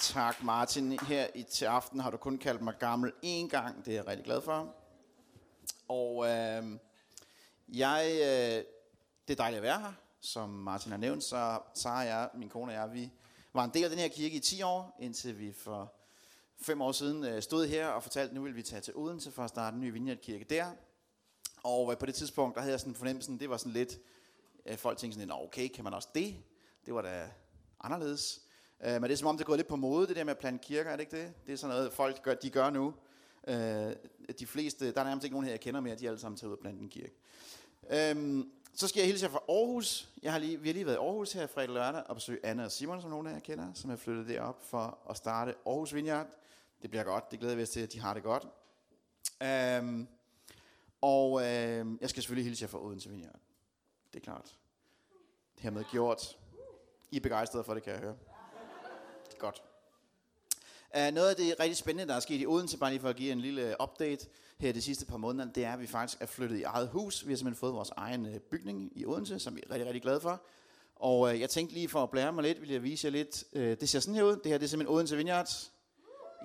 Tak Martin. Her i til aften har du kun kaldt mig gammel én gang. Det er jeg rigtig glad for. Og øh, jeg, øh, det er dejligt at være her. Som Martin har nævnt, så Sara og jeg, min kone og jeg, vi var en del af den her kirke i 10 år, indtil vi for fem år siden øh, stod her og fortalte, at nu vil vi tage til Odense for at starte en ny vineyardkirke der. Og øh, på det tidspunkt, der havde jeg sådan fornemmelsen, det var sådan lidt, øh, folk tænkte sådan, okay, kan man også det? Det var da anderledes. Øh, men det er som om, det er gået lidt på mode, det der med at plante kirker, er det ikke det? Det er sådan noget, folk gør, de gør nu. Øh, de fleste, der er nærmest ikke nogen her, jeg kender mere, de er alle sammen taget ud og plante en kirke. Øh, så skal jeg hilse jer fra Aarhus. Jeg har lige, vi har lige været i Aarhus her fredag lørdag og besøge Anna og Simon, som nogen af jer kender, som er flyttet derop for at starte Aarhus Vineyard. Det bliver godt, det glæder vi os til, at de har det godt. Øh, og øh, jeg skal selvfølgelig hilse jer fra Odense Vineyard. Det er klart. Hermed gjort. I er begejstrede for det, kan jeg høre. Det er godt. Øh, noget af det rigtig spændende, der er sket i Odense, bare lige for at give en lille update her de sidste par måneder, det er, at vi faktisk er flyttet i eget hus. Vi har simpelthen fået vores egen øh, bygning i Odense, som vi er rigtig, rigtig glade for. Og øh, jeg tænkte lige for at blære mig lidt, vil jeg vise jer lidt. Det ser sådan her ud. Det her det er simpelthen Odense Vineyards.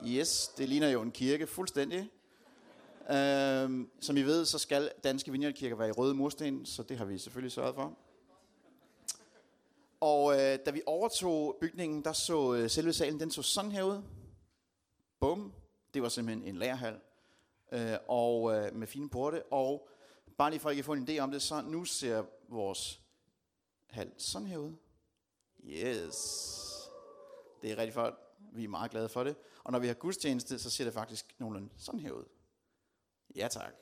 Yes, det ligner jo en kirke fuldstændig. Uh, som I ved, så skal danske vineyardkirker være i røde mursten, så det har vi selvfølgelig sørget for. Og øh, da vi overtog bygningen, der så øh, selve salen, den så sådan her ud. Bum. Det var simpelthen en lærhal. Øh, og øh, med fine porte. Og bare lige for at I kan få en idé om det, så nu ser vores hal sådan her ud. Yes. Det er rigtig flot. Vi er meget glade for det. Og når vi har gudstjeneste, så ser det faktisk nogenlunde sådan her ud. Ja tak.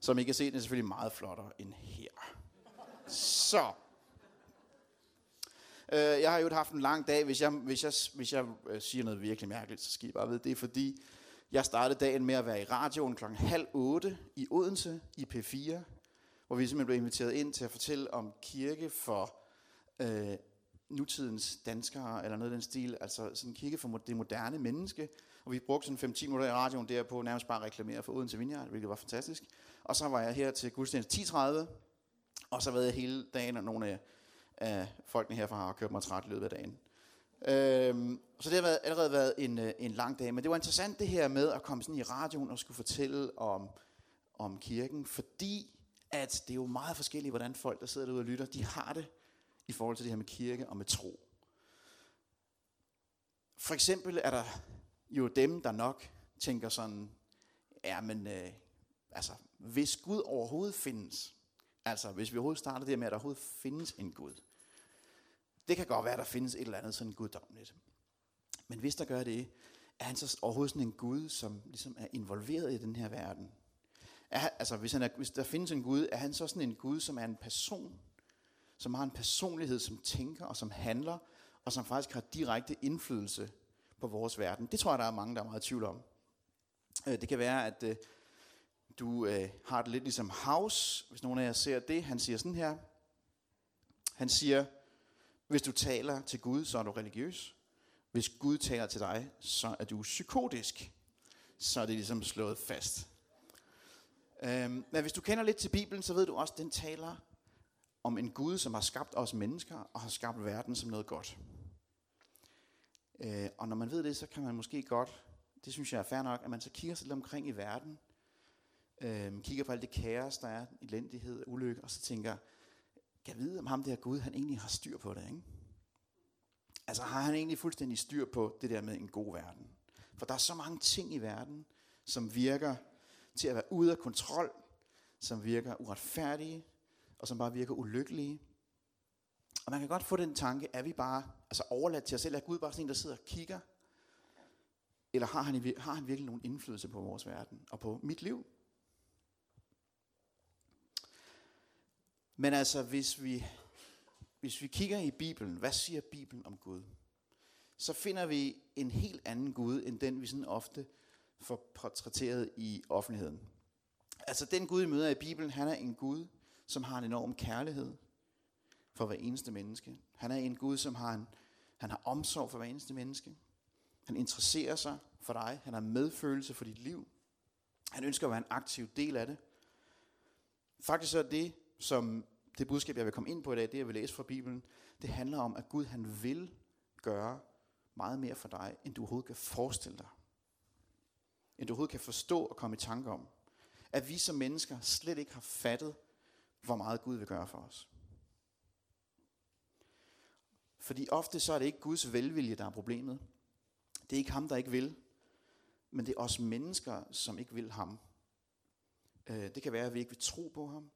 Som I kan se, den er selvfølgelig meget flottere end her. Så. Øh, jeg har jo haft en lang dag. Hvis jeg, hvis jeg, hvis jeg øh, siger noget virkelig mærkeligt, så skal I bare vide, det er fordi, jeg startede dagen med at være i radioen klokken halv otte i Odense i P4, hvor vi simpelthen blev inviteret ind til at fortælle om kirke for øh, nutidens danskere, eller noget af den stil, altså sådan kirke for det moderne menneske. Og vi brugte sådan 5-10 minutter i radioen derpå, nærmest bare at reklamere for Odense Vineyard, hvilket var fantastisk. Og så var jeg her til gudstjeneste 10.30, og så var jeg hele dagen, og nogle af af folkene herfra har kørt mig træt i løbet af dagen. Øhm, så det har været, allerede været en, øh, en lang dag, men det var interessant det her med at komme sådan i radioen og skulle fortælle om, om kirken, fordi at det er jo meget forskelligt, hvordan folk, der sidder derude og lytter, de har det i forhold til det her med kirke og med tro. For eksempel er der jo dem, der nok tænker sådan, ja, men øh, altså, hvis Gud overhovedet findes, altså hvis vi overhovedet starter det med, at der overhovedet findes en Gud, det kan godt være, at der findes et eller andet sådan guddommeligt. Men hvis der gør det, er han så overhovedet sådan en Gud, som ligesom er involveret i den her verden? Er, altså, hvis, han er, hvis der findes en Gud, er han så sådan en Gud, som er en person, som har en personlighed, som tænker og som handler, og som faktisk har direkte indflydelse på vores verden? Det tror jeg, der er mange, der er meget i tvivl om. Øh, det kan være, at øh, du øh, har det lidt ligesom House, hvis nogen af jer ser det. Han siger sådan her. Han siger, hvis du taler til Gud, så er du religiøs. Hvis Gud taler til dig, så er du psykotisk. Så er det ligesom slået fast. Øhm, men hvis du kender lidt til Bibelen, så ved du også, at den taler om en Gud, som har skabt os mennesker og har skabt verden som noget godt. Øh, og når man ved det, så kan man måske godt, det synes jeg er fair nok, at man så kigger sig lidt omkring i verden, øh, kigger på alt det kaos, der er, elendighed, ulykke, og så tænker, kan vide, om ham der Gud, han egentlig har styr på det, ikke? Altså har han egentlig fuldstændig styr på det der med en god verden? For der er så mange ting i verden, som virker til at være ude af kontrol, som virker uretfærdige, og som bare virker ulykkelige. Og man kan godt få den tanke, er vi bare altså overladt til os selv? Er Gud bare sådan en, der sidder og kigger? Eller har han, har han virkelig nogen indflydelse på vores verden og på mit liv? Men altså, hvis vi, hvis vi kigger i Bibelen, hvad siger Bibelen om Gud? Så finder vi en helt anden Gud, end den vi sådan ofte får portrætteret i offentligheden. Altså den Gud, vi møder i Bibelen, han er en Gud, som har en enorm kærlighed for hver eneste menneske. Han er en Gud, som har, en, han har omsorg for hver eneste menneske. Han interesserer sig for dig. Han har medfølelse for dit liv. Han ønsker at være en aktiv del af det. Faktisk så er det, som det budskab, jeg vil komme ind på i dag, det jeg vil læse fra Bibelen, det handler om, at Gud han vil gøre meget mere for dig, end du overhovedet kan forestille dig. End du overhovedet kan forstå og komme i tanke om. At vi som mennesker slet ikke har fattet, hvor meget Gud vil gøre for os. Fordi ofte så er det ikke Guds velvilje, der er problemet. Det er ikke ham, der ikke vil, men det er os mennesker, som ikke vil ham. Øh, det kan være, at vi ikke vil tro på ham.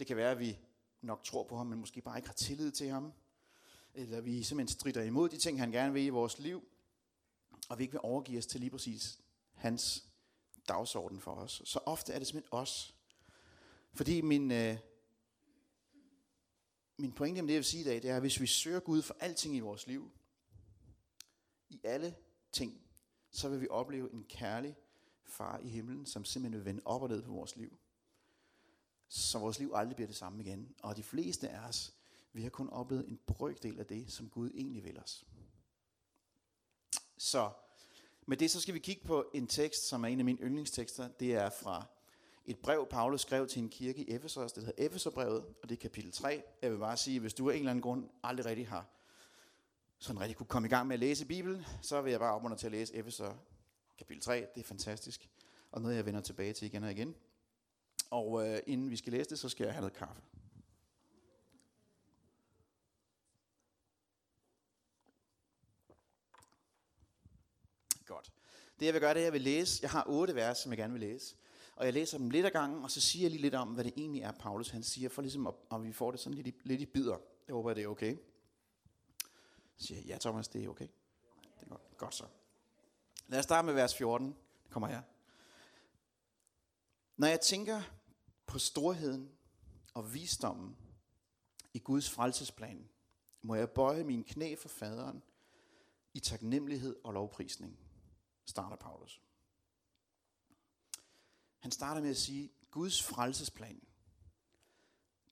Det kan være, at vi nok tror på ham, men måske bare ikke har tillid til ham. Eller vi simpelthen strider imod de ting, han gerne vil i vores liv. Og vi ikke vil overgive os til lige præcis hans dagsorden for os. Så ofte er det simpelthen os. Fordi min, øh, min pointe med det, jeg vil sige i dag, det er, at hvis vi søger Gud for alting i vores liv, i alle ting, så vil vi opleve en kærlig far i himlen, som simpelthen vil vende op og ned på vores liv. Så vores liv aldrig bliver det samme igen. Og de fleste af os, vi har kun oplevet en brøkdel af det, som Gud egentlig vil os. Så med det så skal vi kigge på en tekst, som er en af mine yndlingstekster. Det er fra et brev, Paulus skrev til en kirke i Efesos. Det hedder Efeserbrevet, og det er kapitel 3. Jeg vil bare sige, hvis du af en eller anden grund aldrig rigtig har sådan rigtig kunne komme i gang med at læse Bibelen, så vil jeg bare opmuntre til at læse Efeser kapitel 3. Det er fantastisk, og noget jeg vender tilbage til igen og igen. Og øh, inden vi skal læse det, så skal jeg have noget kaffe. Godt. Det jeg vil gøre, det er, at jeg vil læse. Jeg har otte vers, som jeg gerne vil læse. Og jeg læser dem lidt ad gangen, og så siger jeg lige lidt om, hvad det egentlig er, Paulus han siger, for ligesom at, at vi får det sådan lidt i, lidt i bidder. Jeg håber, det er okay. Så siger jeg, ja Thomas, det er okay. Det er godt. Godt så. Lad os starte med vers 14. Det kommer her. Når jeg tænker på storheden og visdommen i Guds frelsesplan, må jeg bøje mine knæ for faderen i taknemmelighed og lovprisning, starter Paulus. Han starter med at sige, Guds frelsesplan,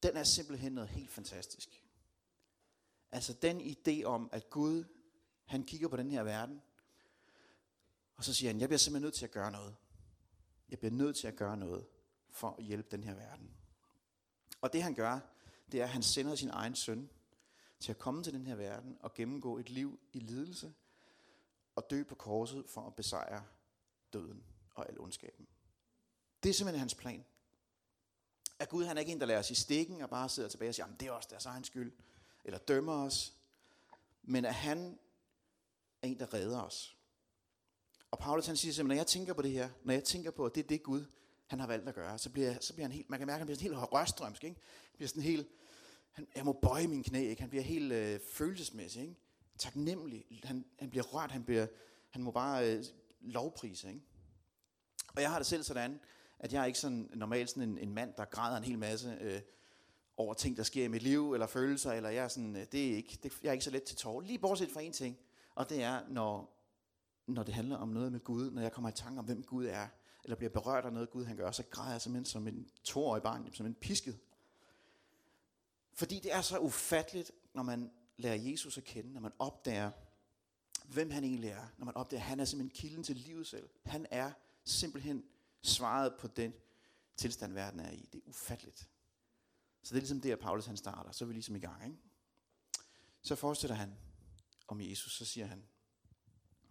den er simpelthen noget helt fantastisk. Altså den idé om, at Gud, han kigger på den her verden, og så siger han, jeg bliver simpelthen nødt til at gøre noget. Jeg bliver nødt til at gøre noget for at hjælpe den her verden. Og det han gør, det er, at han sender sin egen søn til at komme til den her verden og gennemgå et liv i lidelse og dø på korset for at besejre døden og al ondskaben. Det er simpelthen hans plan. At Gud han er ikke en, der lader os i stikken og bare sidder tilbage og siger, det er også deres egen skyld, eller dømmer os, men at han er en, der redder os. Og Paulus han siger simpelthen, når jeg tænker på det her, når jeg tænker på, at det er det Gud, han har valgt at gøre, så bliver, så bliver han helt, man kan mærke, at han bliver sådan helt rørstrømsk, ikke? Han bliver sådan helt, han, jeg må bøje min knæ, ikke? Han bliver helt øh, følelsesmæssig, ikke? Taknemmelig. Han, han bliver rørt, han, bliver, han må bare øh, lovprise, ikke? Og jeg har det selv sådan, at jeg er ikke sådan normalt sådan en, en mand, der græder en hel masse øh, over ting, der sker i mit liv, eller følelser, eller jeg er sådan, øh, det er ikke, det, jeg er ikke så let til tårer. Lige bortset fra en ting, og det er, når, når det handler om noget med Gud, når jeg kommer i tanke om, hvem Gud er, eller bliver berørt af noget Gud han gør, så græder jeg simpelthen som en toårig barn, som en pisket. Fordi det er så ufatteligt, når man lærer Jesus at kende, når man opdager, hvem han egentlig er, når man opdager, at han er simpelthen kilden til livet selv. Han er simpelthen svaret på den tilstand, verden er i. Det er ufatteligt. Så det er ligesom det, at Paulus han starter. Så er vi ligesom i gang. Ikke? Så forestiller han om Jesus, så siger han,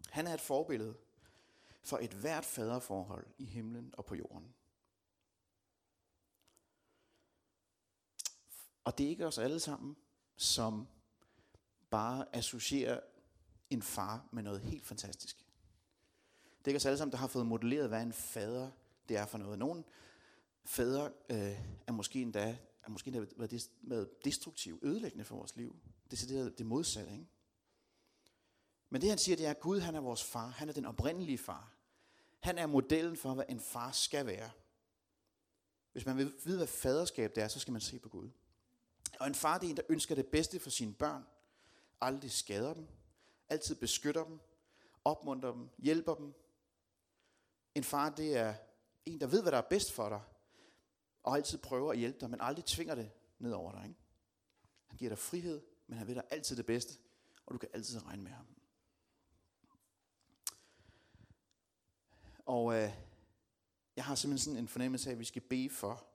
han er et forbillede for et hvert faderforhold i himlen og på jorden. Og det er ikke os alle sammen, som bare associerer en far med noget helt fantastisk. Det er ikke os alle sammen, der har fået modelleret, hvad en fader det er for noget. Nogle fædre øh, er måske endda, er måske endda været, været destruktiv, ødelæggende for vores liv. Det er det, det modsatte. Ikke? Men det han siger, det er, at Gud han er vores far. Han er den oprindelige far. Han er modellen for, hvad en far skal være. Hvis man vil vide, hvad faderskab det er, så skal man se på Gud. Og en far, det er en, der ønsker det bedste for sine børn. Aldrig skader dem. Altid beskytter dem. Opmuntrer dem. Hjælper dem. En far, det er en, der ved, hvad der er bedst for dig. Og altid prøver at hjælpe dig, men aldrig tvinger det ned over dig. Ikke? Han giver dig frihed, men han ved dig altid det bedste. Og du kan altid regne med ham. Og øh, jeg har simpelthen sådan en fornemmelse af, at vi skal bede for,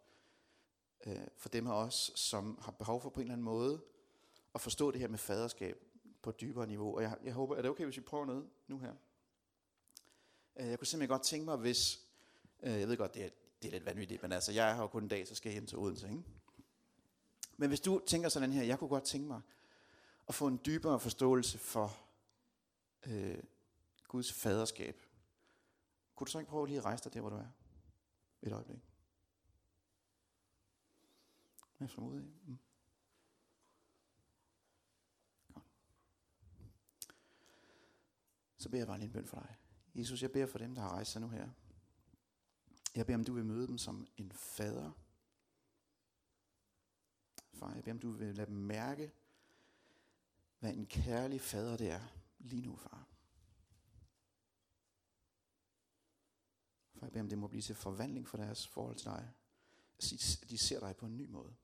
øh, for dem af os, som har behov for på en eller anden måde at forstå det her med faderskab. på et dybere niveau. Og jeg, jeg håber, er det okay, hvis vi prøver noget nu her? Øh, jeg kunne simpelthen godt tænke mig, hvis... Øh, jeg ved godt, det er, det er lidt vanvittigt, men altså, jeg er her jo kun en dag, så skal jeg hjem til Odense, ikke? Men hvis du tænker sådan her, jeg kunne godt tænke mig at få en dybere forståelse for øh, Guds faderskab. Kunne du så ikke prøve lige at rejse dig der, hvor du er? Et øjeblik. Hvad er ud af? Mm. Så beder jeg bare lige en bøn for dig. Jesus, jeg beder for dem, der har rejst sig nu her. Jeg beder om, du vil møde dem som en fader. Far, jeg beder om, du vil lade dem mærke, hvad en kærlig fader det er lige nu, far. Far, jeg beder om, det må blive til forvandling for deres forhold til dig. At de ser dig på en ny måde.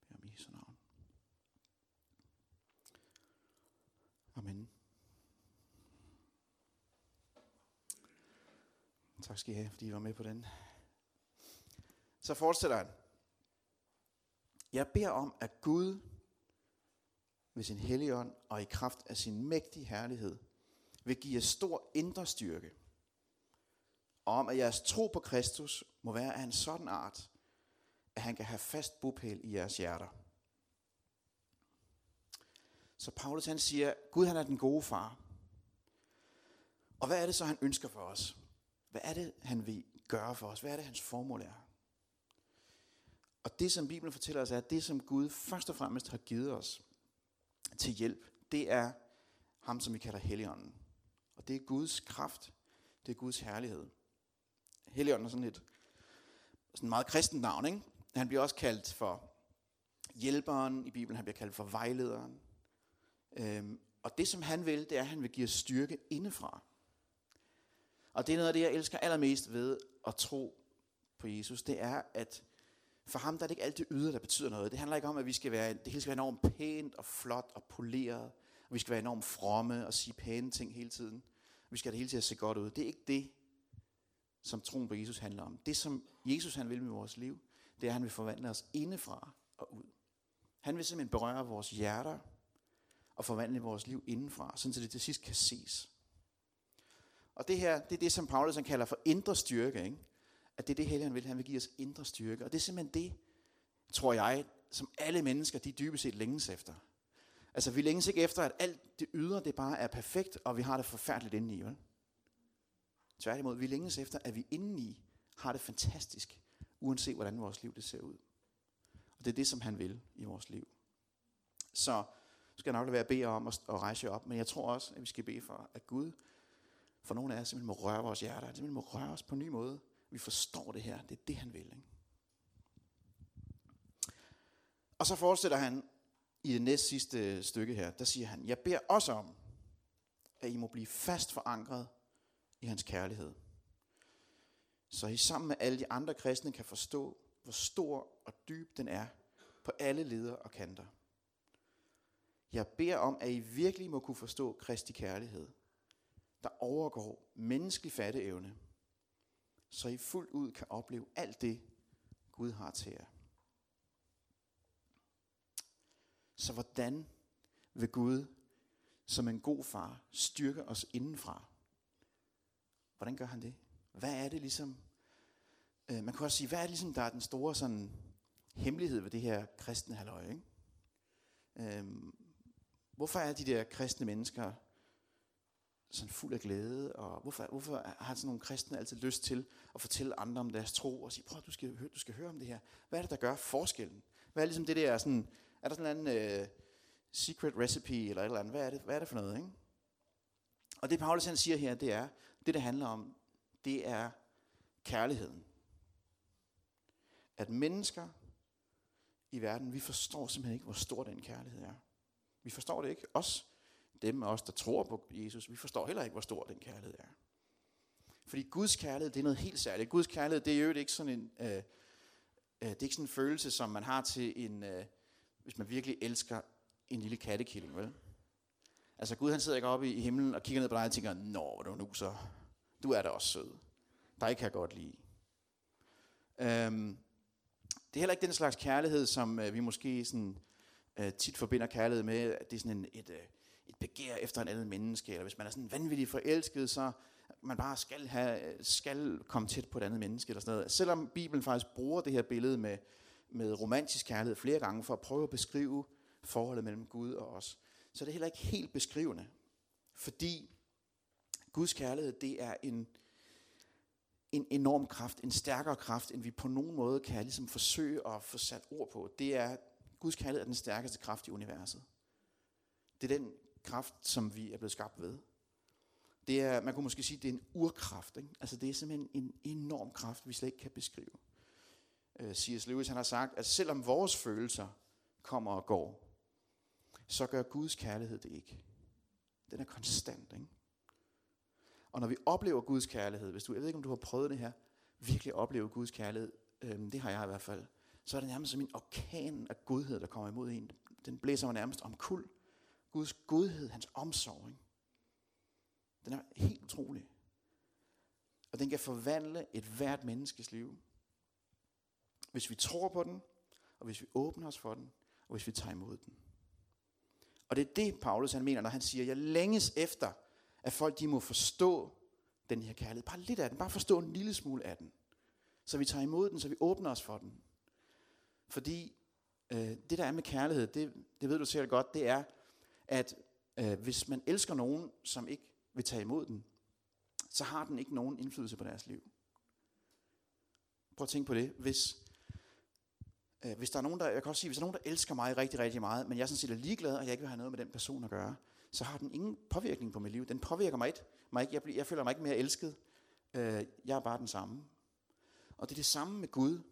Jeg beder om Jesu navn. Amen. Tak skal I have, fordi I var med på den. Så fortsætter han. Jeg beder om, at Gud ved sin hellige ånd og i kraft af sin mægtige herlighed vil give jer stor indre styrke. Og om at jeres tro på Kristus må være af en sådan art, at han kan have fast bopæl i jeres hjerter. Så Paulus han siger, Gud han er den gode far. Og hvad er det så, han ønsker for os? Hvad er det, han vil gøre for os? Hvad er det, hans formål er? Og det, som Bibelen fortæller os, er, at det, som Gud først og fremmest har givet os til hjælp, det er ham, som vi kalder Helligånden. Og det er Guds kraft. Det er Guds herlighed. Helligånden er sådan et sådan meget kristent navn, ikke? Han bliver også kaldt for hjælperen i Bibelen, han bliver kaldt for vejlederen. Øhm, og det, som han vil, det er, at han vil give os styrke indefra. Og det er noget af det, jeg elsker allermest ved at tro på Jesus. Det er, at for ham der er det ikke alt det ydre, der betyder noget. Det handler ikke om, at vi skal være, det hele skal være enormt pænt og flot og poleret. Og vi skal være enormt fromme og sige pæne ting hele tiden. Vi skal have det hele tiden se godt ud. Det er ikke det, som troen på Jesus handler om. Det, som Jesus han vil med vores liv, det er, at han vil forvandle os indefra og ud. Han vil simpelthen berøre vores hjerter og forvandle vores liv indenfra, sådan så det til sidst kan ses. Og det her, det er det, som Paulus han kalder for indre styrke. Ikke? At det er det, Helligånden vil. Han vil give os indre styrke. Og det er simpelthen det, tror jeg, som alle mennesker, de dybest set længes efter. Altså, vi længes ikke efter, at alt det ydre, det bare er perfekt, og vi har det forfærdeligt indeni, vel? Tværtimod, vi længes efter, at vi indeni har det fantastisk, uanset hvordan vores liv det ser ud. Og det er det, som han vil i vores liv. Så skal jeg nok lade være at bede om at, at rejse op, men jeg tror også, at vi skal bede for, at Gud for nogle af os simpelthen må røre vores hjerter, simpelthen må røre os på en ny måde. Vi forstår det her, det er det, han vil. Ikke? Og så fortsætter han i det næst sidste stykke her, der siger han, jeg beder også om, at I må blive fast forankret i hans kærlighed. Så I sammen med alle de andre kristne kan forstå, hvor stor og dyb den er på alle leder og kanter. Jeg beder om, at I virkelig må kunne forstå Kristi kærlighed, der overgår menneskelig fatteevne, så I fuldt ud kan opleve alt det, Gud har til jer. Så hvordan vil Gud som en god far styrke os indenfra? Hvordan gør han det? Hvad er det ligesom? Øh, man kan også sige, hvad er det ligesom, der er den store sådan, hemmelighed ved det her kristne halvøje? Ikke? Øh, hvorfor er de der kristne mennesker sådan fuld af glæde, og hvorfor, hvorfor har sådan nogle kristne altid lyst til at fortælle andre om deres tro, og sige, prøv du skal, høre, du skal høre om det her. Hvad er det, der gør forskellen? Hvad er ligesom det der, sådan, er der sådan en anden øh, secret recipe, eller et eller andet? Hvad er det, hvad er det for noget, ikke? Og det Paulus han siger her, det er, det det handler om, det er kærligheden. At mennesker i verden, vi forstår simpelthen ikke, hvor stor den kærlighed er. Vi forstår det ikke. Os, dem af os, der tror på Jesus, vi forstår heller ikke, hvor stor den kærlighed er. Fordi Guds kærlighed, det er noget helt særligt. Guds kærlighed, det er jo ikke sådan en, øh, øh, det er ikke sådan en følelse, som man har til en, øh, hvis man virkelig elsker en lille kattekilling, vel? Altså Gud han sidder ikke oppe i himlen og kigger ned på dig og tænker, Nå, du nu så. Du er da også sød. Dig kan jeg godt lide. Øhm, det er heller ikke den slags kærlighed, som øh, vi måske sådan øh, tit forbinder kærlighed med, at det er sådan en, et, øh, et begær efter en anden menneske, eller hvis man er sådan vanvittigt forelsket, så man bare skal, have, øh, skal komme tæt på et andet menneske, eller sådan noget. Selvom Bibelen faktisk bruger det her billede med, med romantisk kærlighed flere gange, for at prøve at beskrive forholdet mellem Gud og os, så det er heller ikke helt beskrivende. Fordi Guds kærlighed, det er en, en enorm kraft, en stærkere kraft, end vi på nogen måde kan ligesom forsøge at få sat ord på. Det er, Guds kærlighed er den stærkeste kraft i universet. Det er den kraft, som vi er blevet skabt ved. Det er, man kunne måske sige, det er en urkraft. Ikke? Altså det er simpelthen en enorm kraft, vi slet ikke kan beskrive. Øh, C.S. Lewis han har sagt, at selvom vores følelser kommer og går, så gør Guds kærlighed det ikke. Den er konstant. Ikke? Og når vi oplever Guds kærlighed, hvis du, jeg ved ikke om du har prøvet det her, virkelig opleve Guds kærlighed, øh, det har jeg i hvert fald, så er det nærmest som en orkan af godhed, der kommer imod en. Den blæser mig nærmest omkuld. Guds godhed, hans omsorg. Ikke? Den er helt utrolig. Og den kan forvandle et hvert menneskes liv. Hvis vi tror på den, og hvis vi åbner os for den, og hvis vi tager imod den. Og det er det, Paulus han mener, når han siger, jeg længes efter, at folk de må forstå den her kærlighed. Bare lidt af den, bare forstå en lille smule af den. Så vi tager imod den, så vi åbner os for den. Fordi øh, det der er med kærlighed, det, det ved du selv godt, det er, at øh, hvis man elsker nogen, som ikke vil tage imod den, så har den ikke nogen indflydelse på deres liv. Prøv at tænke på det. Hvis, Øh, hvis der er nogen, der, jeg kan også sige, hvis der er nogen, der elsker mig rigtig, rigtig meget, men jeg sådan set er ligeglad, og jeg ikke vil have noget med den person at gøre, så har den ingen påvirkning på mit liv. Den påvirker mig ikke. Mig ikke. Jeg, bliver, jeg føler mig ikke mere elsket. Øh, jeg er bare den samme. Og det er det samme med Gud,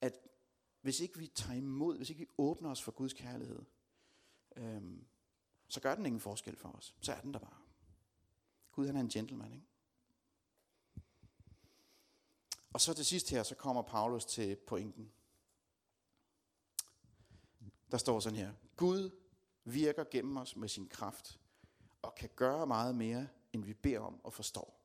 at hvis ikke vi tager imod, hvis ikke vi åbner os for Guds kærlighed, øh, så gør den ingen forskel for os. Så er den der bare. Gud han er en gentleman, ikke? Og så til sidst her, så kommer Paulus til pointen. Der står sådan her. Gud virker gennem os med sin kraft og kan gøre meget mere, end vi beder om og forstår.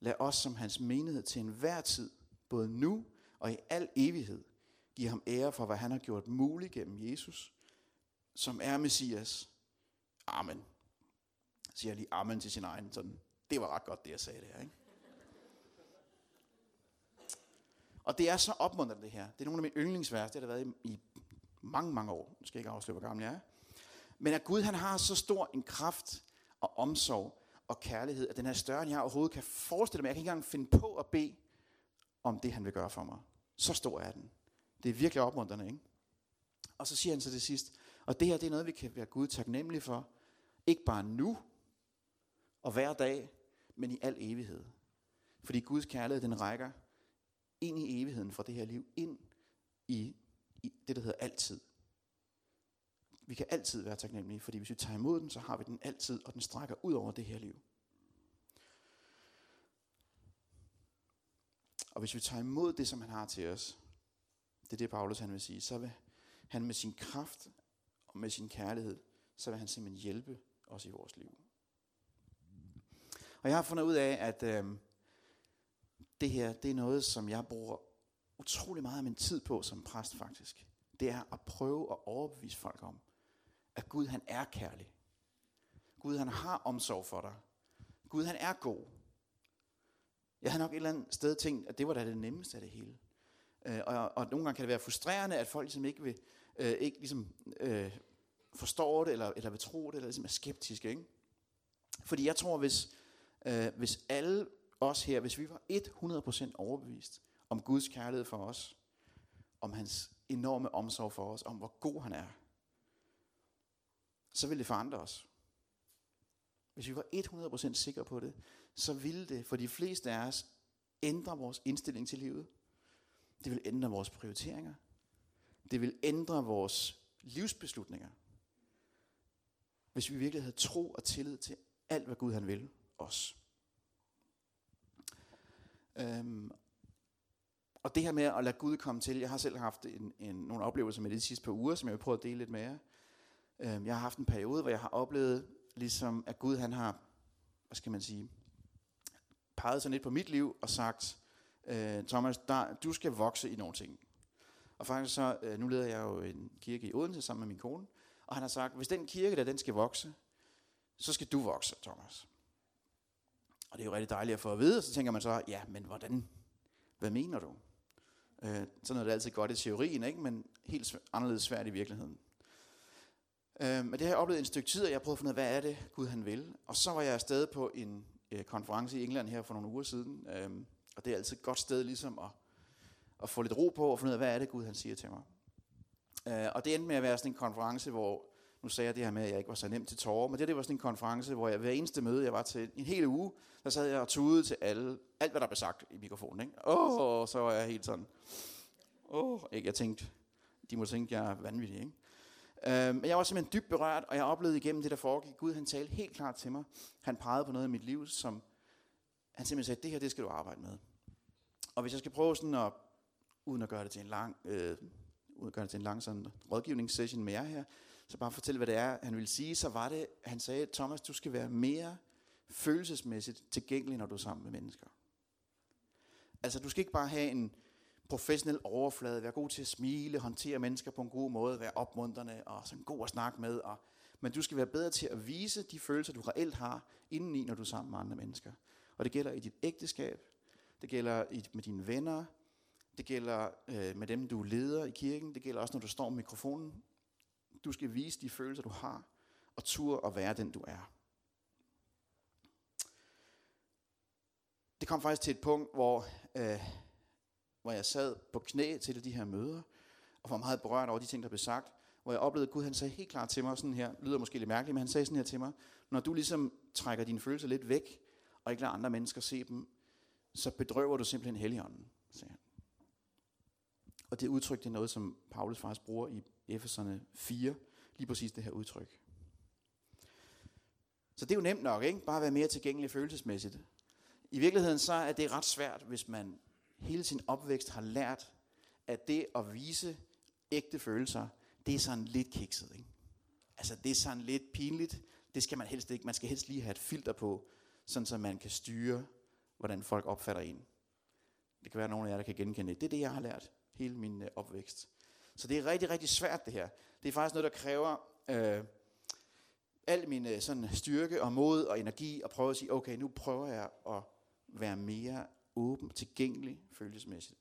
Lad os som hans menighed til enhver tid, både nu og i al evighed, give ham ære for, hvad han har gjort muligt gennem Jesus, som er Messias. Amen. Siger lige amen til sin egen. Sådan. Det var ret godt, det jeg sagde der. Ikke? Og det er så opmuntrende det her. Det er nogle af mine yndlingsvers. Det har der været i, i mange, mange år. Nu skal jeg ikke afsløre, hvor gammel jeg er. Men at Gud han har så stor en kraft og omsorg og kærlighed, at den er større, end jeg overhovedet kan forestille mig. Jeg kan ikke engang finde på at bede om det, han vil gøre for mig. Så stor er den. Det er virkelig opmuntrende, ikke? Og så siger han så til sidst, og det her det er noget, vi kan være Gud taknemmelige for. Ikke bare nu og hver dag, men i al evighed. Fordi Guds kærlighed, den rækker ind i evigheden fra det her liv, ind i det, der hedder altid. Vi kan altid være taknemmelige, fordi hvis vi tager imod den, så har vi den altid, og den strækker ud over det her liv. Og hvis vi tager imod det, som han har til os, det er det, Paulus han vil sige, så vil han med sin kraft og med sin kærlighed, så vil han simpelthen hjælpe os i vores liv. Og jeg har fundet ud af, at øh, det her, det er noget, som jeg bruger utrolig meget af min tid på som præst faktisk. Det er at prøve at overbevise folk om, at Gud han er kærlig. Gud han har omsorg for dig. Gud han er god. Jeg har nok et eller andet sted tænkt, at det var da det nemmeste af det hele. Øh, og, og nogle gange kan det være frustrerende, at folk ligesom ikke, vil, øh, ikke ligesom, øh, forstår det, eller, eller vil tro det, eller ligesom er skeptiske. Ikke? Fordi jeg tror, hvis, øh, hvis alle os her, hvis vi var 100% overbevist om Guds kærlighed for os, om hans enorme omsorg for os, om hvor god han er, så ville det forandre os. Hvis vi var 100% sikre på det, så ville det for de fleste af os ændre vores indstilling til livet. Det vil ændre vores prioriteringer. Det vil ændre vores livsbeslutninger. Hvis vi virkelig havde tro og tillid til alt, hvad Gud han vil os. Øhm, og det her med at lade Gud komme til, jeg har selv haft en, en, nogle oplevelser med det de sidste par uger, som jeg vil prøve at dele lidt med jer. Øhm, jeg har haft en periode, hvor jeg har oplevet, ligesom at Gud han har, hvad skal man sige, peget sig lidt på mit liv og sagt, øh, Thomas, der, du skal vokse i nogle ting. Og faktisk så, øh, nu leder jeg jo en kirke i Odense sammen med min kone, og han har sagt, hvis den kirke der, den skal vokse, så skal du vokse, Thomas. Og det er jo rigtig dejligt at få at vide, og så tænker man så, ja, men hvordan? Hvad mener du? Øh, sådan er det altid godt i teorien, ikke? men helt anderledes svært i virkeligheden. Øh, men det har jeg oplevet en stykke tid, og jeg har prøvet at finde ud af, hvad er det, Gud han vil. Og så var jeg afsted på en øh, konference i England her for nogle uger siden, øh, og det er altid et godt sted ligesom at, at få lidt ro på og finde ud af, hvad er det, Gud han siger til mig. Øh, og det endte med at være sådan en konference, hvor nu sagde jeg det her med, at jeg ikke var så nem til tårer, men det, det var sådan en konference, hvor jeg hver eneste møde, jeg var til en hel uge, der sad jeg og tudede til alle, alt hvad der blev sagt i mikrofonen. Ikke? Åh, oh, så var jeg helt sådan. Åh, oh, jeg tænkte, de må tænke, at jeg er vanvittig. Ikke? Uh, men jeg var simpelthen dybt berørt, og jeg oplevede igennem det, der foregik. Gud, han talte helt klart til mig. Han pegede på noget i mit liv, som han simpelthen sagde, det her, det skal du arbejde med. Og hvis jeg skal prøve sådan at, uden at gøre det til en lang, øh, uden at gøre det til en lang sådan rådgivningssession med jer her, så bare fortælle, hvad det er, han ville sige, så var det, han sagde, Thomas, du skal være mere følelsesmæssigt tilgængelig, når du er sammen med mennesker. Altså, du skal ikke bare have en professionel overflade, være god til at smile, håndtere mennesker på en god måde, være opmuntrende og sådan god at snakke med, og, men du skal være bedre til at vise de følelser, du reelt har indeni, når du er sammen med andre mennesker. Og det gælder i dit ægteskab, det gælder i, med dine venner, det gælder øh, med dem, du leder i kirken, det gælder også, når du står med mikrofonen du skal vise de følelser, du har, og tur at være den, du er. Det kom faktisk til et punkt, hvor, øh, hvor jeg sad på knæ til de her møder, og var meget berørt over de ting, der blev sagt, hvor jeg oplevede, at Gud han sagde helt klart til mig, sådan her, lyder måske lidt mærkeligt, men han sagde sådan her til mig, når du ligesom trækker dine følelser lidt væk, og ikke lader andre mennesker se dem, så bedrøver du simpelthen Helligånden, sagde han. Og det udtrykte noget, som Paulus faktisk bruger i Efeserne 4, lige præcis det her udtryk. Så det er jo nemt nok, ikke? Bare at være mere tilgængelig følelsesmæssigt. I virkeligheden så er det ret svært, hvis man hele sin opvækst har lært, at det at vise ægte følelser, det er sådan lidt kikset, ikke? Altså det er sådan lidt pinligt. Det skal man helst ikke. Man skal helst lige have et filter på, sådan så man kan styre, hvordan folk opfatter en. Det kan være, at nogle af jer, der kan genkende det. Det er det, jeg har lært hele min øh, opvækst. Så det er rigtig, rigtig svært det her. Det er faktisk noget, der kræver øh, al min øh, sådan, styrke og mod og energi at prøve at sige, okay, nu prøver jeg at være mere åben, tilgængelig følelsesmæssigt.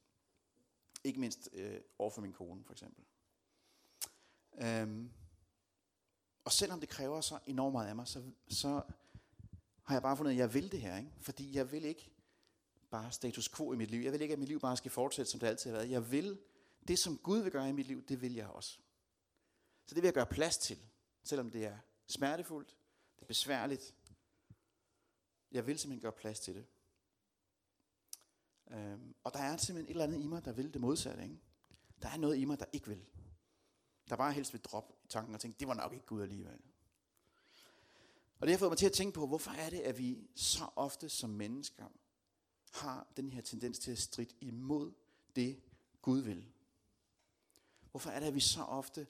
Ikke mindst øh, over for min kone, for eksempel. Øhm, og selvom det kræver så enormt meget af mig, så, så har jeg bare fundet, at jeg vil det her. Ikke? Fordi jeg vil ikke bare status quo i mit liv. Jeg vil ikke, at mit liv bare skal fortsætte, som det altid har været. Jeg vil det, som Gud vil gøre i mit liv, det vil jeg også. Så det vil jeg gøre plads til, selvom det er smertefuldt, det er besværligt. Jeg vil simpelthen gøre plads til det. Øhm, og der er simpelthen et eller andet i mig, der vil det modsatte. Ikke? Der er noget i mig, der ikke vil. Der bare helst vil droppe tanken og tænke, det var nok ikke Gud alligevel. Og det har fået mig til at tænke på, hvorfor er det, at vi så ofte som mennesker har den her tendens til at stride imod det, Gud vil. Hvorfor er det, at vi så ofte,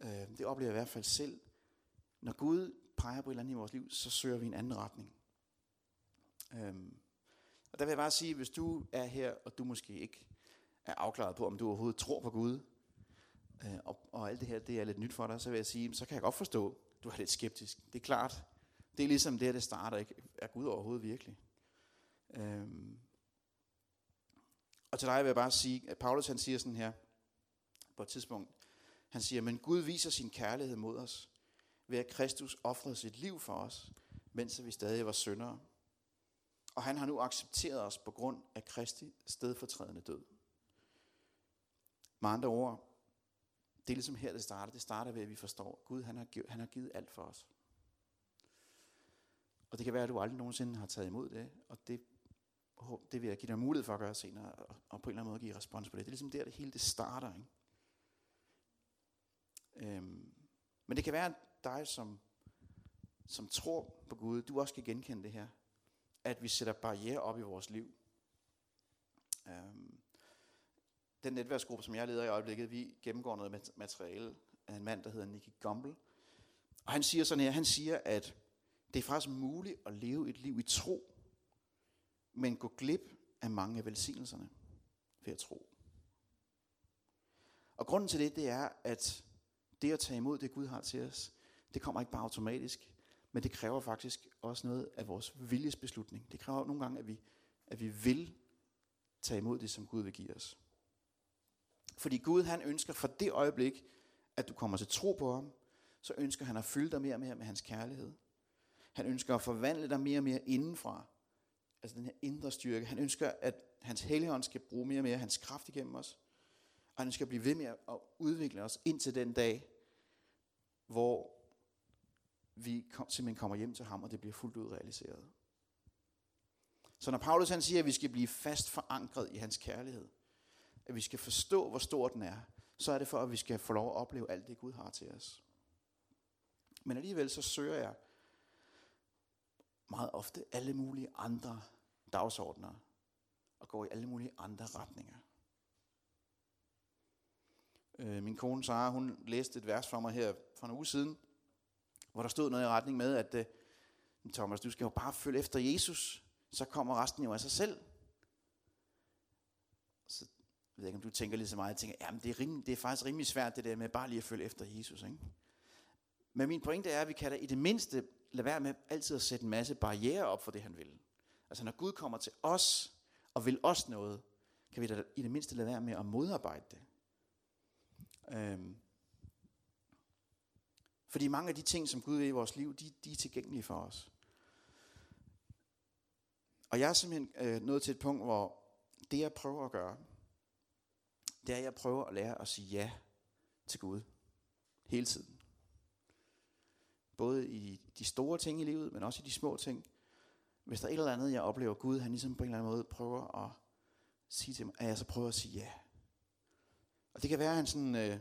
øh, det oplever jeg i hvert fald selv, når Gud peger på et eller andet i vores liv, så søger vi en anden retning. Øhm, og der vil jeg bare sige, hvis du er her, og du måske ikke er afklaret på, om du overhovedet tror på Gud, øh, og, og alt det her, det er lidt nyt for dig, så vil jeg sige, så kan jeg godt forstå, du er lidt skeptisk. Det er klart, det er ligesom det, det starter, ikke? Er Gud overhovedet virkelig? Øhm. Og til dig vil jeg bare sige, at Paulus han siger sådan her, på et tidspunkt. Han siger, men Gud viser sin kærlighed mod os, ved at Kristus offrede sit liv for os, mens vi stadig var syndere. Og han har nu accepteret os på grund af Kristi stedfortrædende død. Med andre ord, det er ligesom her, det starter. Det starter ved, at vi forstår, at Gud han har, givet, han har givet alt for os. Og det kan være, at du aldrig nogensinde har taget imod det, og det, det vil jeg give dig mulighed for at gøre senere, og på en eller anden måde give respons på det. Det er ligesom der, det hele det starter. Ikke? Øhm, men det kan være dig, som, som tror på Gud, du også kan genkende det her. At vi sætter barriere op i vores liv. Um, den netværksgruppe, som jeg leder i øjeblikket, vi gennemgår noget materiale af en mand, der hedder Nicky Gumbel. Og han siger sådan her, han siger, at det er faktisk muligt at leve et liv i tro, men gå glip af mange af velsignelserne ved at tro. Og grunden til det, det er, at det at tage imod det, Gud har til os, det kommer ikke bare automatisk, men det kræver faktisk også noget af vores viljesbeslutning. Det kræver nogle gange, at vi, at vi vil tage imod det, som Gud vil give os. Fordi Gud, han ønsker fra det øjeblik, at du kommer til tro på ham, så ønsker han at fylde dig mere og mere med hans kærlighed. Han ønsker at forvandle dig mere og mere indenfra. Altså den her indre styrke. Han ønsker, at hans helligånd skal bruge mere og mere hans kraft igennem os. Og han skal blive ved med at udvikle os indtil den dag, hvor vi simpelthen kommer hjem til ham, og det bliver fuldt ud realiseret. Så når Paulus han siger, at vi skal blive fast forankret i hans kærlighed, at vi skal forstå, hvor stor den er, så er det for, at vi skal få lov at opleve alt det, Gud har til os. Men alligevel så søger jeg meget ofte alle mulige andre dagsordner og går i alle mulige andre retninger. Øh, min kone Sara, hun læste et vers for mig her for en uge siden, hvor der stod noget i retning med, at øh, Thomas, du skal jo bare følge efter Jesus, så kommer resten jo af sig selv. Så jeg ved ikke, om du tænker lige så meget, jeg tænker, jamen det er, rimelig, det er faktisk rimelig svært det der med bare lige at følge efter Jesus. Ikke? Men min pointe er, at vi kan da i det mindste lade være med altid at sætte en masse barriere op for det, han vil. Altså når Gud kommer til os og vil os noget, kan vi da i det mindste lade være med at modarbejde det. Øhm. Fordi mange af de ting, som Gud vil i vores liv, de, de er tilgængelige for os. Og jeg er simpelthen øh, nået til et punkt, hvor det jeg prøver at gøre, det er, at jeg prøver at lære at sige ja til Gud. Hele tiden. Både i de store ting i livet, men også i de små ting. Hvis der er et eller andet, jeg oplever Gud, han ligesom på en eller anden måde prøver at sige til mig, at jeg så prøver at sige ja. Og det kan være, at han sådan øh,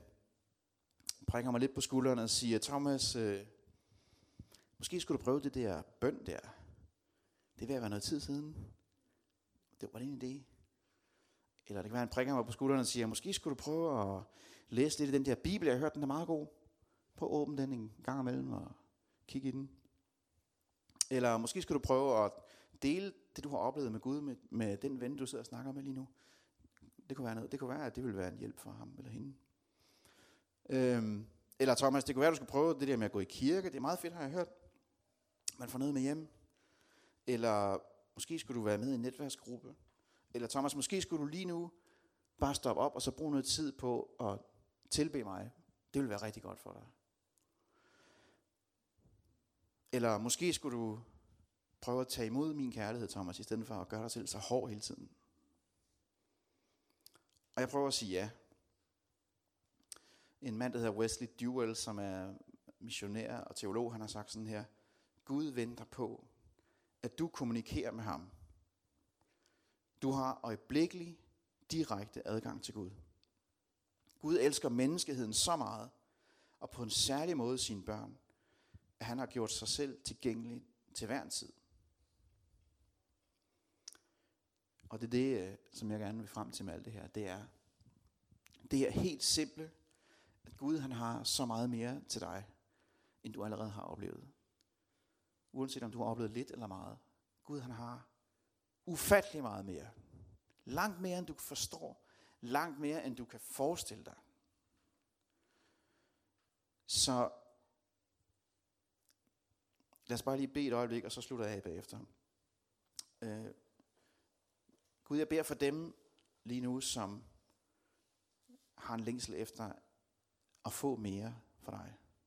prikker mig lidt på skulderen og siger, Thomas, øh, måske skulle du prøve det der bøn der. Det vil være noget tid siden. Det var det en idé. Eller det kan være, at han prikker mig på skulderen og siger, måske skulle du prøve at læse lidt i den der bibel, jeg har hørt, den er meget god. Prøv at åbne den en gang imellem og kigge i den. Eller måske skulle du prøve at dele det, du har oplevet med Gud, med, med den ven, du sidder og snakker med lige nu. Det kunne være noget. Det kunne være, at det ville være en hjælp for ham eller hende. Øhm, eller Thomas, det kunne være, at du skulle prøve det der med at gå i kirke. Det er meget fedt, har jeg hørt. Man får noget med hjem. Eller måske skulle du være med i en netværksgruppe. Eller Thomas, måske skulle du lige nu bare stoppe op og så bruge noget tid på at tilbe mig. Det vil være rigtig godt for dig. Eller måske skulle du prøve at tage imod min kærlighed, Thomas, i stedet for at gøre dig selv så hård hele tiden. Og jeg prøver at sige ja. En mand, der hedder Wesley Duell, som er missionær og teolog, han har sagt sådan her, Gud venter på, at du kommunikerer med ham. Du har øjeblikkelig direkte adgang til Gud. Gud elsker menneskeheden så meget, og på en særlig måde sine børn, at han har gjort sig selv tilgængelig til hver en tid. Og det er det, øh, som jeg gerne vil frem til med alt det her, det er, det er helt simple, at Gud han har så meget mere til dig, end du allerede har oplevet. Uanset om du har oplevet lidt eller meget. Gud han har ufattelig meget mere. Langt mere end du forstår. Langt mere end du kan forestille dig. Så lad os bare lige bede et øjeblik, og så slutter jeg af bagefter. Øh, Gud, jeg beder for dem lige nu, som har en længsel efter at få mere for dig.